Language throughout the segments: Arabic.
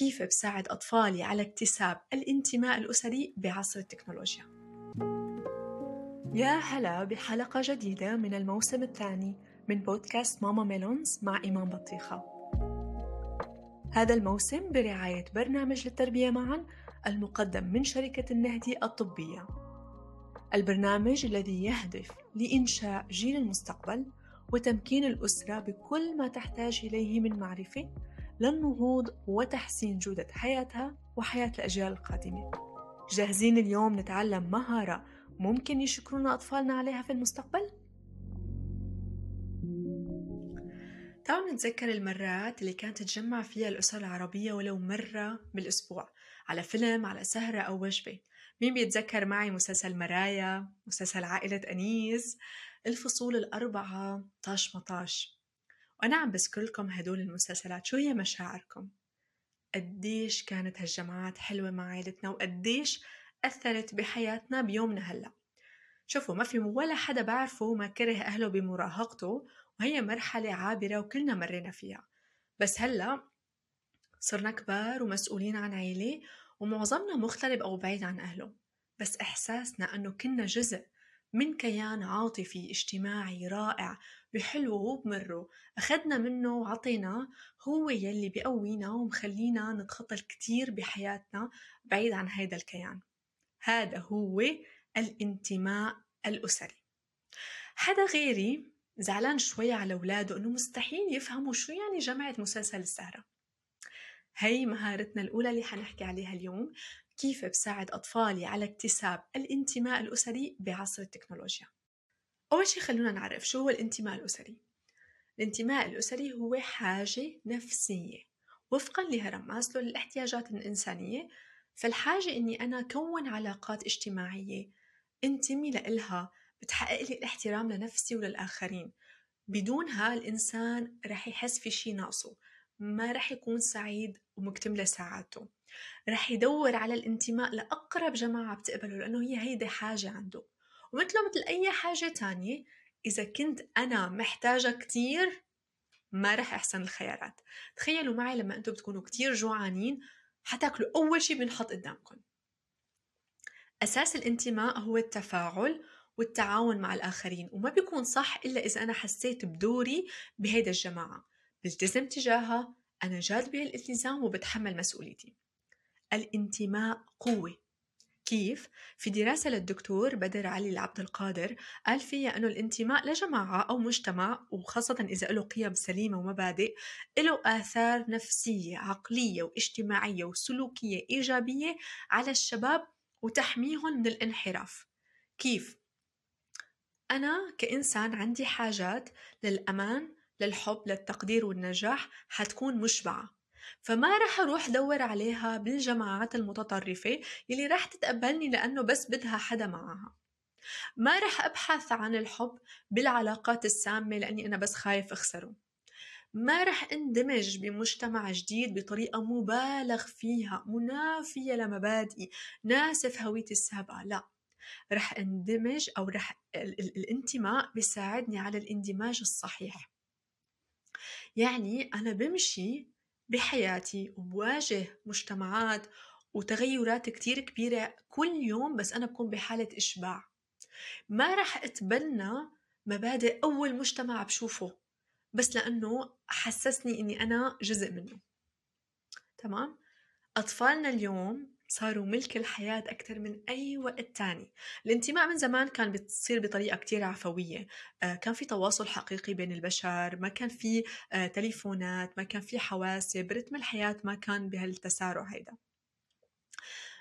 كيف بساعد أطفالي على اكتساب الانتماء الأسري بعصر التكنولوجيا. يا هلا بحلقة جديدة من الموسم الثاني من بودكاست ماما ميلونز مع إيمان بطيخة. هذا الموسم برعاية برنامج للتربية معا المقدم من شركة النهدي الطبية. البرنامج الذي يهدف لإنشاء جيل المستقبل وتمكين الأسرة بكل ما تحتاج إليه من معرفة للنهوض وتحسين جودة حياتها وحياة الأجيال القادمة. جاهزين اليوم نتعلم مهارة ممكن يشكرونا أطفالنا عليها في المستقبل؟ تعالوا نتذكر المرات اللي كانت تتجمع فيها الأسر العربية ولو مرة بالأسبوع على فيلم على سهرة أو وجبة. مين بيتذكر معي مسلسل مرايا مسلسل عائلة أنيس؟ الفصول الأربعة طاش مطاش. وأنا عم بذكر لكم هدول المسلسلات شو هي مشاعركم؟ قديش كانت هالجمعات حلوة مع عائلتنا وقديش أثرت بحياتنا بيومنا هلأ شوفوا ما في ولا حدا بعرفه ما كره أهله بمراهقته وهي مرحلة عابرة وكلنا مرينا فيها. بس هلأ صرنا كبار ومسؤولين عن عيلة ومعظمنا مغترب أو بعيد عن أهله. بس إحساسنا أنه كنا جزء من كيان عاطفي اجتماعي رائع بحلوه وبمره أخذنا منه وعطيناه هو يلي بقوينا ومخلينا نتخطى الكثير بحياتنا بعيد عن هذا الكيان. هذا هو الانتماء الأسري. حدا غيري زعلان شوي على أولاده إنه مستحيل يفهموا شو يعني جمعة مسلسل السهرة. هي مهارتنا الأولى اللي حنحكي عليها اليوم كيف بساعد أطفالي على اكتساب الانتماء الأسري بعصر التكنولوجيا. أول شي خلونا نعرف شو هو الانتماء الأسري. الانتماء الأسري هو حاجة نفسية وفقا لهرم ماسلو للاحتياجات الإنسانية. فالحاجة إني أنا كون علاقات اجتماعية انتمي لإلها بتحقق لي الاحترام لنفسي وللآخرين. بدونها الإنسان رح يحس في شي ناقصه. ما رح يكون سعيد ومكتملة ساعاته رح يدور على الانتماء لأقرب جماعة بتقبله لأنه هي هيدي حاجة عنده. ومثله مثل أي حاجة تانية إذا كنت أنا محتاجة كتير ما رح أحسن الخيارات. تخيلوا معي لما أنتم بتكونوا كتير جوعانين حتاكلوا أول شي بنحط قدامكم. أساس الانتماء هو التفاعل والتعاون مع الآخرين وما بيكون صح إلا إذا أنا حسيت بدوري بهيدا الجماعة. بلتزم تجاهها أنا جاد بهالالتزام وبتحمل مسؤوليتي الانتماء قوة كيف؟ في دراسة للدكتور بدر علي العبد القادر قال فيها أنه الانتماء لجماعة أو مجتمع وخاصة إذا له قيم سليمة ومبادئ له آثار نفسية عقلية واجتماعية وسلوكية إيجابية على الشباب وتحميهم من الانحراف كيف؟ أنا كإنسان عندي حاجات للأمان للحب للتقدير والنجاح حتكون مشبعة. فما رح أروح دور عليها بالجماعات المتطرفة يلي رح تتقبلني لأنه بس بدها حدا معها. ما رح أبحث عن الحب بالعلاقات السامة لأني أنا بس خايف أخسره. ما رح أندمج بمجتمع جديد بطريقة مبالغ فيها منافية لمبادئي ناسف هويتي السابقة لا. رح أندمج أو رح الانتماء بيساعدني على الاندماج الصحيح. يعني أنا بمشي بحياتي وبواجه مجتمعات وتغيرات كتير كبيرة كل يوم بس أنا بكون بحالة إشباع ما رح أتبنى مبادئ أول مجتمع بشوفه بس لأنه حسسني إني أنا جزء منه تمام؟ أطفالنا اليوم صاروا ملك الحياة أكثر من أي وقت تاني. الانتماء من زمان كان بتصير بطريقة كتير عفوية. آه، كان في تواصل حقيقي بين البشر ما كان في آه، تليفونات ما كان في حواسب رتم الحياة ما كان بهالتسارع هيدا.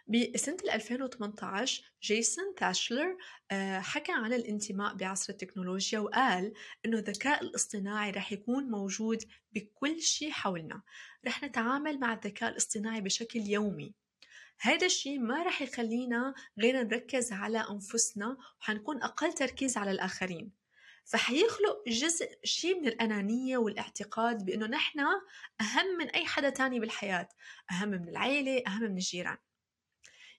بسنة 2018 جيسون تاشلر آه، حكى عن الانتماء بعصر التكنولوجيا وقال إنه الذكاء الاصطناعي رح يكون موجود بكل شيء حولنا. رح نتعامل مع الذكاء الاصطناعي بشكل يومي. هذا الشيء ما رح يخلينا غير نركز على أنفسنا وحنكون أقل تركيز على الآخرين. فحيخلق جزء شيء من الأنانية والاعتقاد بأنه نحن أهم من أي حدا تاني بالحياة أهم من العيلة أهم من الجيران.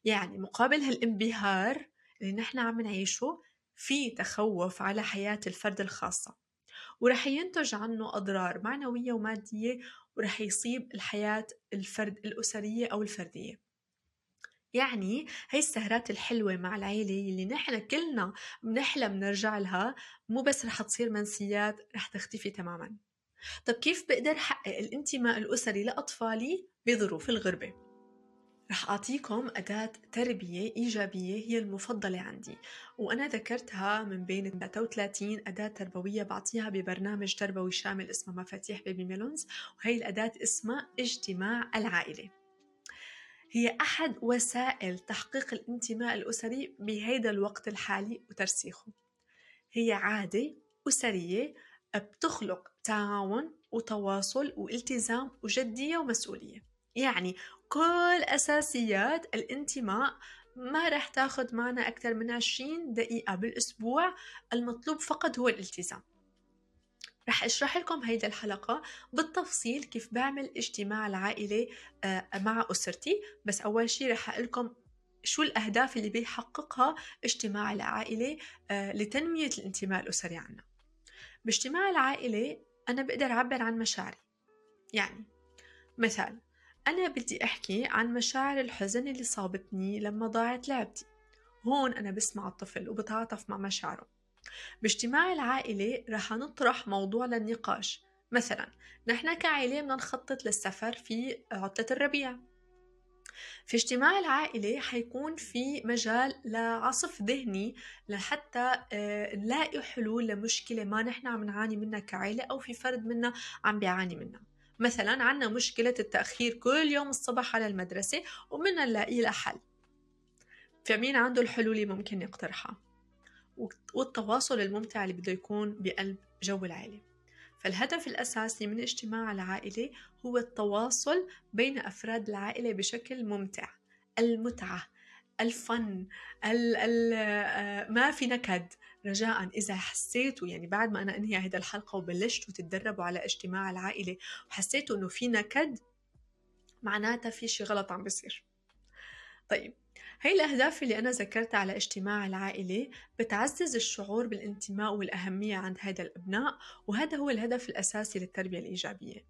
يعني مقابل هالانبهار اللي نحن عم نعيشه في تخوف على حياة الفرد الخاصة. ورح ينتج عنه أضرار معنوية ومادية ورح يصيب الحياة الفرد الأسرية أو الفردية. يعني هاي السهرات الحلوة مع العيلة اللي نحن كلنا بنحلم نرجع لها مو بس رح تصير منسيات رح تختفي تماما. طب كيف بقدر حقق الانتماء الأسري لأطفالي؟ بظروف الغربة؟ رح أعطيكم أداة تربية إيجابية هي المفضلة عندي وأنا ذكرتها من بين 33 أداة تربوية بعطيها ببرنامج تربوي شامل اسمه مفاتيح بيبي ميلونز وهي الأداة اسمها اجتماع العائلة. هي أحد وسائل تحقيق الانتماء الأسري بهيدا الوقت الحالي وترسيخه. هي عادة أسرية بتخلق تعاون وتواصل والتزام وجدية ومسؤولية. يعني كل أساسيات الانتماء ما رح تاخد معنا أكثر من 20 دقيقة بالأسبوع المطلوب فقط هو الالتزام. رح أشرح لكم هيدا الحلقة بالتفصيل كيف بعمل اجتماع العائلة آه، مع أسرتي. بس أول شي رح أقول لكم شو الأهداف اللي بيحققها اجتماع العائلة آه، لتنمية الانتماء الأسري عنا. باجتماع العائلة أنا بقدر أعبر عن مشاعري. يعني مثال أنا بدي أحكي عن مشاعر الحزن اللي صابتني لما ضاعت لعبتي. هون أنا بسمع الطفل وبتعاطف مع مشاعره. باجتماع العائلة رح نطرح موضوع للنقاش. مثلا نحن كعائلة بدنا نخطط للسفر في عطلة الربيع. في اجتماع العائلة حيكون في مجال لعصف ذهني لحتى آه، نلاقي حلول لمشكلة ما نحن عم نعاني منها كعائلة أو في فرد منا عم بيعاني منها. مثلا عنا مشكلة التأخير كل يوم الصبح على المدرسة ومنا نلاقي لها حل فمين عنده الحلول اللي ممكن يقترحها؟ والتواصل الممتع اللي بده يكون بقلب جو العائلة. فالهدف الأساسي من اجتماع العائلة هو التواصل بين أفراد العائلة بشكل ممتع المتعة الفن ال ال آه، ما في نكد. رجاء إذا حسيتوا يعني بعد ما أنا أنهي هذه الحلقة وبلشتوا تتدربوا على اجتماع العائلة وحسيتوا إنه في نكد معناتها في شي غلط عم بيصير طيب هي الأهداف اللي أنا ذكرتها على اجتماع العائلة بتعزز الشعور بالانتماء والأهمية عند هذا الأبناء وهذا هو الهدف الأساسي للتربية الإيجابية.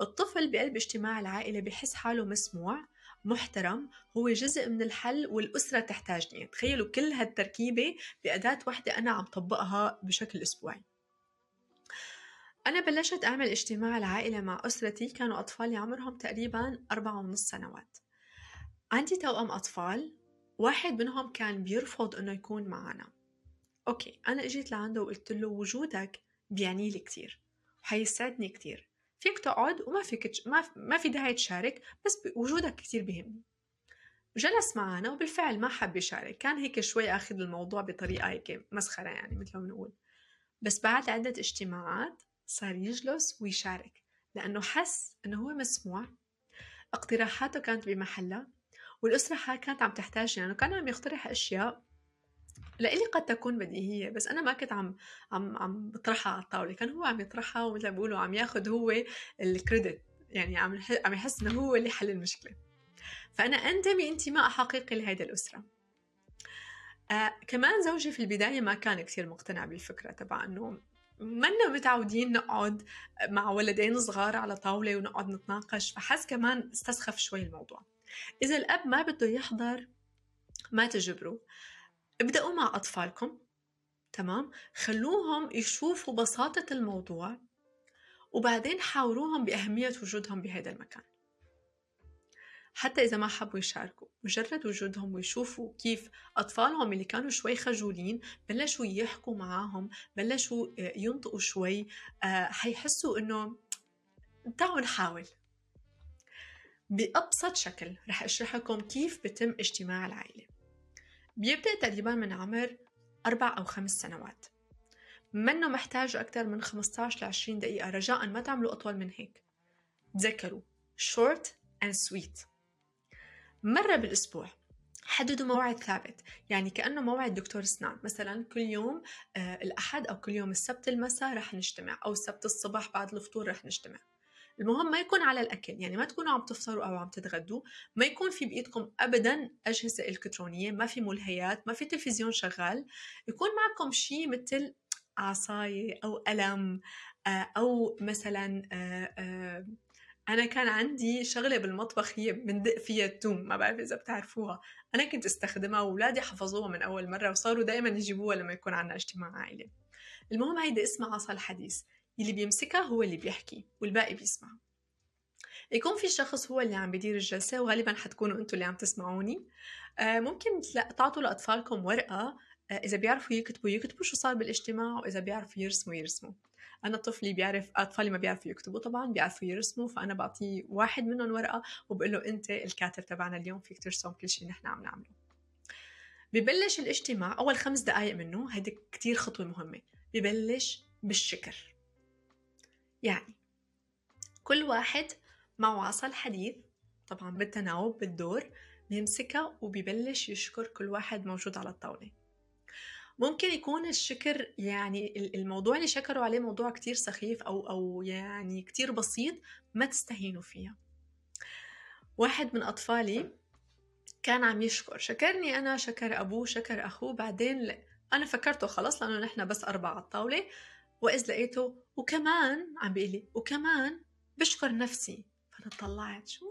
الطفل بقلب اجتماع العائلة بحس حاله مسموع محترم هو جزء من الحل والأسرة تحتاجني. تخيلوا كل هالتركيبة بأداة واحدة أنا عم طبقها بشكل أسبوعي. أنا بلشت أعمل اجتماع العائلة مع أسرتي كانوا أطفالي عمرهم تقريبا أربعة ونص سنوات. عندي توأم أطفال واحد منهم كان بيرفض إنه يكون معنا. أوكي أنا إجيت لعنده وقلت له وجودك بيعني لي كتير وحيسعدني كتير. فيك تقعد وما فيك ما, ما في داعي تشارك بس وجودك كتير بيهمني. جلس معنا وبالفعل ما حب يشارك كان هيك شوي أخذ الموضوع بطريقة هيك مسخرة يعني مثل ما بنقول. بس بعد عدة اجتماعات صار يجلس ويشارك لأنه حس إنه هو مسموع. اقتراحاته كانت بمحلها والأسرة كانت عم تحتاج يعني كان عم يقترح أشياء لإلي قد تكون بديهية بس أنا ما كنت عم عم عم بطرحها على الطاولة. كان هو عم يطرحها ومثل ما بيقولوا عم ياخذ هو الكريدت يعني عم عم يحس إنه هو اللي حل المشكلة. فأنا أنتمي انتماء حقيقي لهيدي الأسرة. آه كمان زوجي في البداية ما كان كثير مقتنع بالفكرة تبع إنه منا متعودين نقعد مع ولدين صغار على طاولة ونقعد نتناقش فحس كمان استسخف شوي الموضوع. إذا الأب ما بده يحضر ما تجبروا. ابدأوا مع أطفالكم تمام؟ خلوهم يشوفوا بساطة الموضوع وبعدين حاوروهم بأهمية وجودهم بهذا المكان. حتى إذا ما حبوا يشاركوا مجرد وجودهم ويشوفوا كيف أطفالهم اللي كانوا شوي خجولين بلشوا يحكوا معاهم بلشوا ينطقوا شوي آه، حيحسوا إنه تعالوا نحاول. بأبسط شكل. رح أشرح لكم كيف بتم اجتماع العائلة. بيبدأ تقريبا من عمر أربع أو خمس سنوات. منه محتاج أكثر من 15 ل 20 دقيقة رجاء ما تعملوا أطول من هيك. تذكروا short and sweet. مرة بالأسبوع. حددوا موعد ثابت. يعني كأنه موعد دكتور اسنان. مثلا كل يوم آه الأحد أو كل يوم السبت المساء رح نجتمع أو السبت الصبح بعد الفطور رح نجتمع. المهم ما يكون على الأكل يعني ما تكونوا عم تفطروا أو عم تتغدوا ما يكون في بإيدكم أبدا أجهزة إلكترونية ما في ملهيات ما في تلفزيون شغال يكون معكم شيء مثل عصاية أو قلم آه، أو مثلا آه، أنا كان عندي شغلة بالمطبخ هي بندق فيها التوم ما بعرف إذا بتعرفوها. أنا كنت استخدمها وأولادي حفظوها من أول مرة وصاروا دائما يجيبوها لما يكون عندنا اجتماع عائلي. المهم هيدي اسمها عصا الحديث اللي بيمسكها هو اللي بيحكي والباقي بيسمع يكون في شخص هو اللي عم بيدير الجلسة وغالبا حتكونوا أنتوا اللي عم تسمعوني. آه ممكن تعطوا لأطفالكم ورقة آه إذا بيعرفوا يكتبوا يكتبوا شو صار بالاجتماع وإذا بيعرفوا يرسموا يرسموا. أنا طفلي بيعرف أطفالي ما بيعرفوا يكتبوا طبعا بيعرفوا يرسموا فأنا بعطيه واحد منهم ورقة وبقول له أنت الكاتب تبعنا اليوم فيك ترسم كل شيء نحن عم نعمله. ببلش الاجتماع أول خمس دقائق منه هيدي كتير خطوة مهمة. ببلش بالشكر. يعني كل واحد معه عصا الحديث طبعا بالتناوب بالدور بيمسكها وبيبلش يشكر كل واحد موجود على الطاولة. ممكن يكون الشكر يعني الموضوع اللي شكروا عليه موضوع كتير سخيف أو, أو يعني كتير بسيط ما تستهينوا فيها واحد من أطفالي كان عم يشكر شكرني أنا شكر أبوه شكر أخوه بعدين أنا فكرته خلص لأنه نحن بس أربعة على الطاولة وإذ لقيته وكمان عم بيقول لي وكمان بشكر نفسي. فأنا طلعت شو؟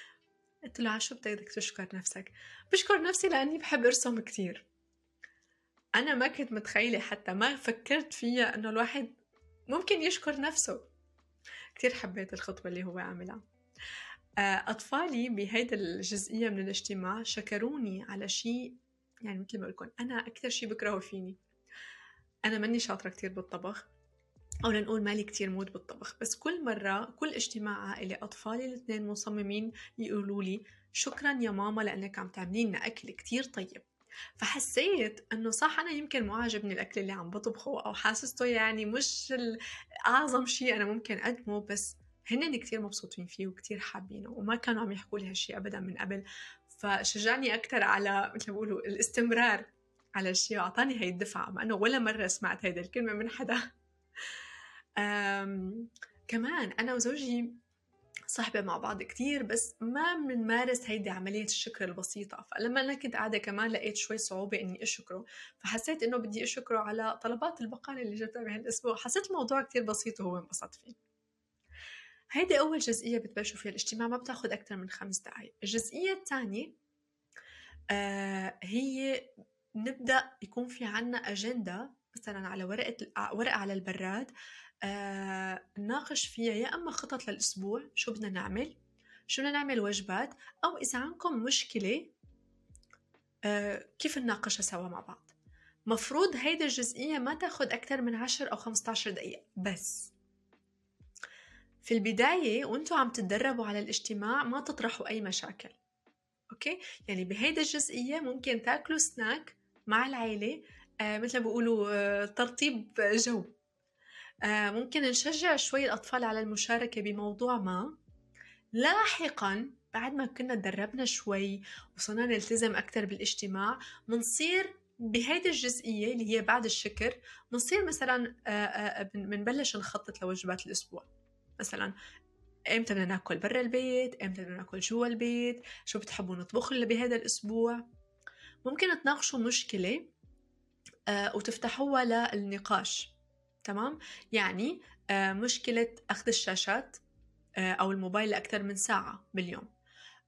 قلت له شو بدك تشكر نفسك؟ بشكر نفسي لأني بحب أرسم كتير. أنا ما كنت متخيلة حتى ما فكرت فيها إنه الواحد ممكن يشكر نفسه. كتير حبيت الخطوة اللي هو عاملها آه، أطفالي بهيدا الجزئية من الاجتماع شكروني على شيء يعني مثل ما لكم أنا أكثر شيء بكرهه فيني. أنا ماني شاطرة كتير بالطبخ أو لنقول مالي كتير مود بالطبخ بس كل مرة كل اجتماع عائلي أطفالي الاثنين مصممين يقولوا لي شكرا يا ماما لأنك عم تعملي لنا أكل كتير طيب. فحسيت إنه صح أنا يمكن مو عاجبني الأكل اللي عم بطبخه أو حاسسته يعني مش أعظم شيء أنا ممكن اقدمه بس هن كتير مبسوطين فيه وكتير حابينه وما كانوا عم يحكوا لي هالشيء ابدا من قبل. فشجعني أكثر على مثل ما بيقولوا الاستمرار. على الشيء وأعطاني هي الدفعة مع إنه ولا مرة سمعت هيدي الكلمة من حدا. كمان أنا وزوجي صحبة مع بعض كتير بس ما بنمارس هيدي عملية الشكر البسيطة. فلما أنا كنت قاعدة كمان لقيت شوي صعوبة إني أشكره. فحسيت إنه بدي أشكره على طلبات البقالة اللي جبتها بهالأسبوع حسيت الموضوع كتير بسيط وهو انبسط فيه. هيدي أول جزئية بتبلشوا فيها الاجتماع ما بتاخد أكثر من خمس دقايق. الجزئية الثانية آه هي نبدأ يكون في عنا أجندة مثلا على ورقة ورقة على البراد آه نناقش فيها يا أما خطط للأسبوع شو بدنا نعمل شو بدنا نعمل وجبات أو إذا عندكم مشكلة آه كيف نناقشها سوا مع بعض مفروض هيدي الجزئية ما تاخد أكثر من 10 أو 15 دقيقة بس في البداية وانتوا عم تتدربوا على الاجتماع ما تطرحوا أي مشاكل أوكي؟ يعني بهيدا الجزئية ممكن تاكلوا سناك مع العيلة آه مثل ما بيقولوا آه ترطيب جو. آه ممكن نشجع شوي الأطفال على المشاركة بموضوع ما. لاحقا بعد ما كنا تدربنا شوي وصرنا نلتزم أكثر بالاجتماع منصير بهيدي الجزئية اللي هي بعد الشكر بنصير مثلا بنبلش نخطط لوجبات الأسبوع. مثلا إمتى بدنا ناكل برا البيت؟ إمتى بدنا ناكل جوا البيت؟ شو بتحبوا نطبخ بهذا الأسبوع؟ ممكن تناقشوا مشكلة آه وتفتحوها للنقاش تمام؟ يعني آه مشكلة أخذ الشاشات آه أو الموبايل لأكثر من ساعة باليوم.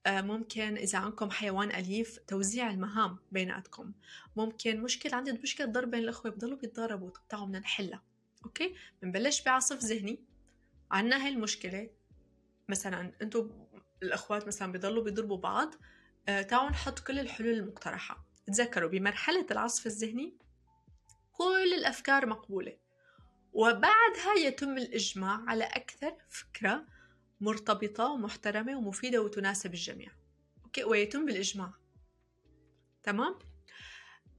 ممكن إذا عندكم حيوان أليف توزيع المهام بيناتكم. ممكن مشكلة عندي مشكلة ضرب بين الأخوة بضلوا بيتضاربوا تعالوا بدنا نحلها أوكي؟ بنبلش بعصف ذهني عنا هاي المشكلة. مثلا أنتم الأخوات مثلا بيضلوا بيضربوا بعض تعالوا نحط كل الحلول المقترحة. تذكروا بمرحلة العصف الذهني كل الأفكار مقبولة وبعدها يتم الإجماع على أكثر فكرة مرتبطة ومحترمة ومفيدة وتناسب الجميع. okay ويتم بالإجماع. تمام؟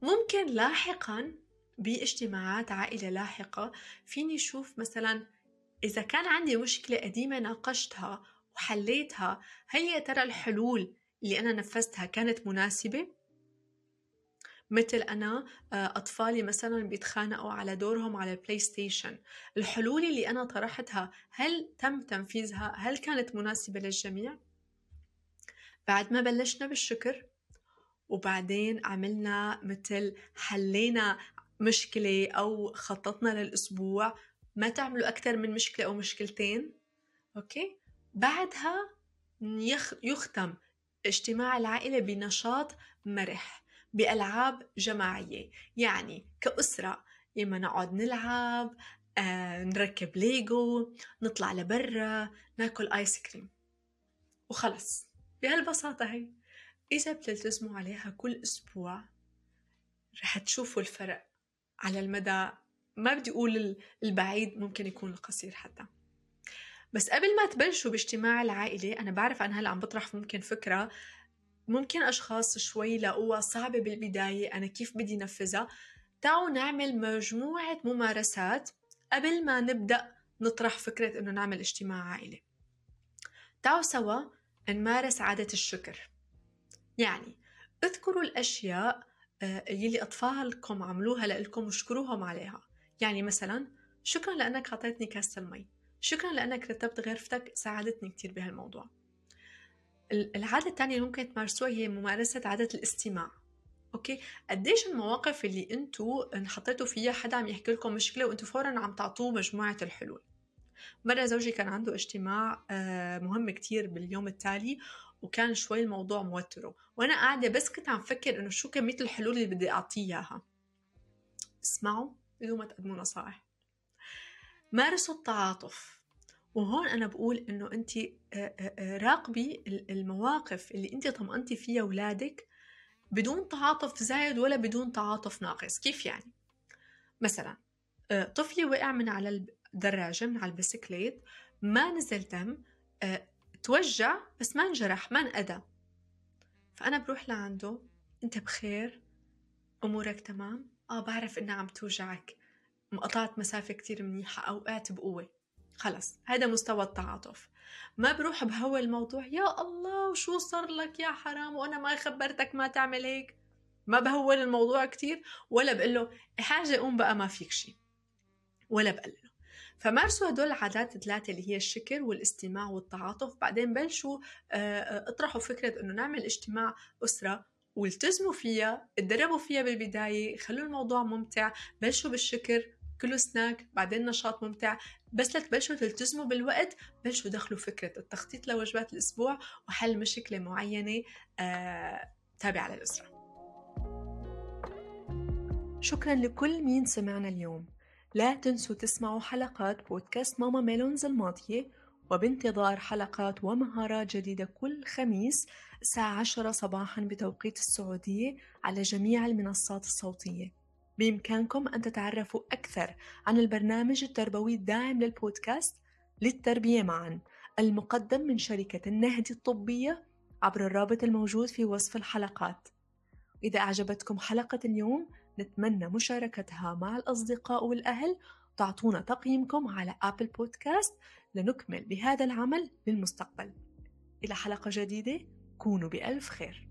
ممكن لاحقا باجتماعات عائلة لاحقة فيني أشوف مثلا إذا كان عندي مشكلة قديمة ناقشتها وحليتها هل يا ترى الحلول اللي أنا نفذتها كانت مناسبة؟ مثل أنا آه، أطفالي مثلا بيتخانقوا على دورهم على ال PlayStation الحلول اللي أنا طرحتها هل تم تنفيذها؟ هل كانت مناسبة للجميع؟ بعد ما بلشنا بالشكر وبعدين عملنا مثل حلينا مشكلة أو خططنا للأسبوع. ما تعملوا أكثر من مشكلة أو مشكلتين. okay؟ بعدها يختم اجتماع العائلة بنشاط مرح. بألعاب جماعية. يعني كأسرة إما نقعد نلعب آه، نركب ليجو نطلع لبرا ناكل آيس كريم. وخلص. بهالبساطة هي. إذا بتلتزموا عليها كل أسبوع رح تشوفوا الفرق على المدى ما بدي أقول البعيد ممكن يكون القصير حتى. بس قبل ما تبلشوا باجتماع العائلة أنا بعرف أنا هلأ عم بطرح ممكن فكرة ممكن أشخاص شوي لقوها صعبة بالبداية أنا كيف بدي نفذها؟ تعالوا نعمل مجموعة ممارسات قبل ما نبدأ نطرح فكرة إنه نعمل اجتماع عائلي. تعالوا سوا نمارس عادة الشكر. يعني اذكروا الأشياء آه، يلي أطفالكم عملوها لإلكم واشكروهم عليها. يعني مثلا شكرا لأنك أعطيتني كاسة المي. شكرا لأنك رتبت غرفتك ساعدتني كتير بهالموضوع. العادة الثانية اللي ممكن تمارسوها هي ممارسة عادة الاستماع. أوكي؟ قديش المواقف اللي أنتوا انحطيتوا فيها حدا عم يحكي لكم مشكلة وانتوا فورا عم تعطوه مجموعة الحلول؟ مرة زوجي كان عنده اجتماع آه، مهم كتير باليوم التالي وكان شوي الموضوع موتره. وأنا قاعدة بس كنت عم فكر إنه شو كمية الحلول اللي بدي أعطيه إياها. اسمعوا بدون ما تقدموا نصائح. مارسوا التعاطف. وهون أنا بقول إنه أنت راقبي المواقف اللي أنت طمأنتي فيها أولادك بدون تعاطف زايد ولا بدون تعاطف ناقص. كيف يعني؟ مثلا طفلي وقع من على الدراجة من على البسكليت ما نزل دم توجع بس ما انجرح ما انأذى فأنا بروح لعنده أنت بخير؟ أمورك تمام؟ آه بعرف إنها عم توجعك. قطعت مسافة كتير منيحة أو وقعت بقوة. خلص هذا مستوى التعاطف. ما بروح بهول الموضوع يا الله وشو صار لك يا حرام وأنا ما خبرتك ما تعمل هيك؟ ما بهول الموضوع كتير ولا بقول له حاجة قوم بقى ما فيك شيء ولا بقلله فمارسوا هدول العادات الثلاثة اللي هي الشكر والاستماع والتعاطف بعدين بلشوا آه، آه، اطرحوا فكرة إنه نعمل اجتماع أسرة والتزموا فيها اتدربوا فيها بالبداية خلوا الموضوع ممتع بلشوا بالشكر كله سناك بعدين نشاط ممتع. بس لتبلشوا تلتزموا بالوقت بلشوا دخلوا فكرة التخطيط لوجبات الأسبوع وحل مشكلة معينة آه تابعة للأسرة. شكرا لكل مين سمعنا اليوم. لا تنسوا تسمعوا حلقات بودكاست ماما ميلونز الماضية وبانتظار حلقات ومهارات جديدة كل خميس الساعة 10 صباحا بتوقيت السعودية على جميع المنصات الصوتية. بإمكانكم أن تتعرفوا أكثر عن البرنامج التربوي الداعم للبودكاست للتربية معا المقدم من شركة النهدي الطبية عبر الرابط الموجود في وصف الحلقات. إذا أعجبتكم حلقة اليوم نتمنى مشاركتها مع الأصدقاء والأهل. تعطونا تقييمكم على أبل بودكاست لنكمل بهذا العمل للمستقبل. إلى حلقة جديدة كونوا بألف خير.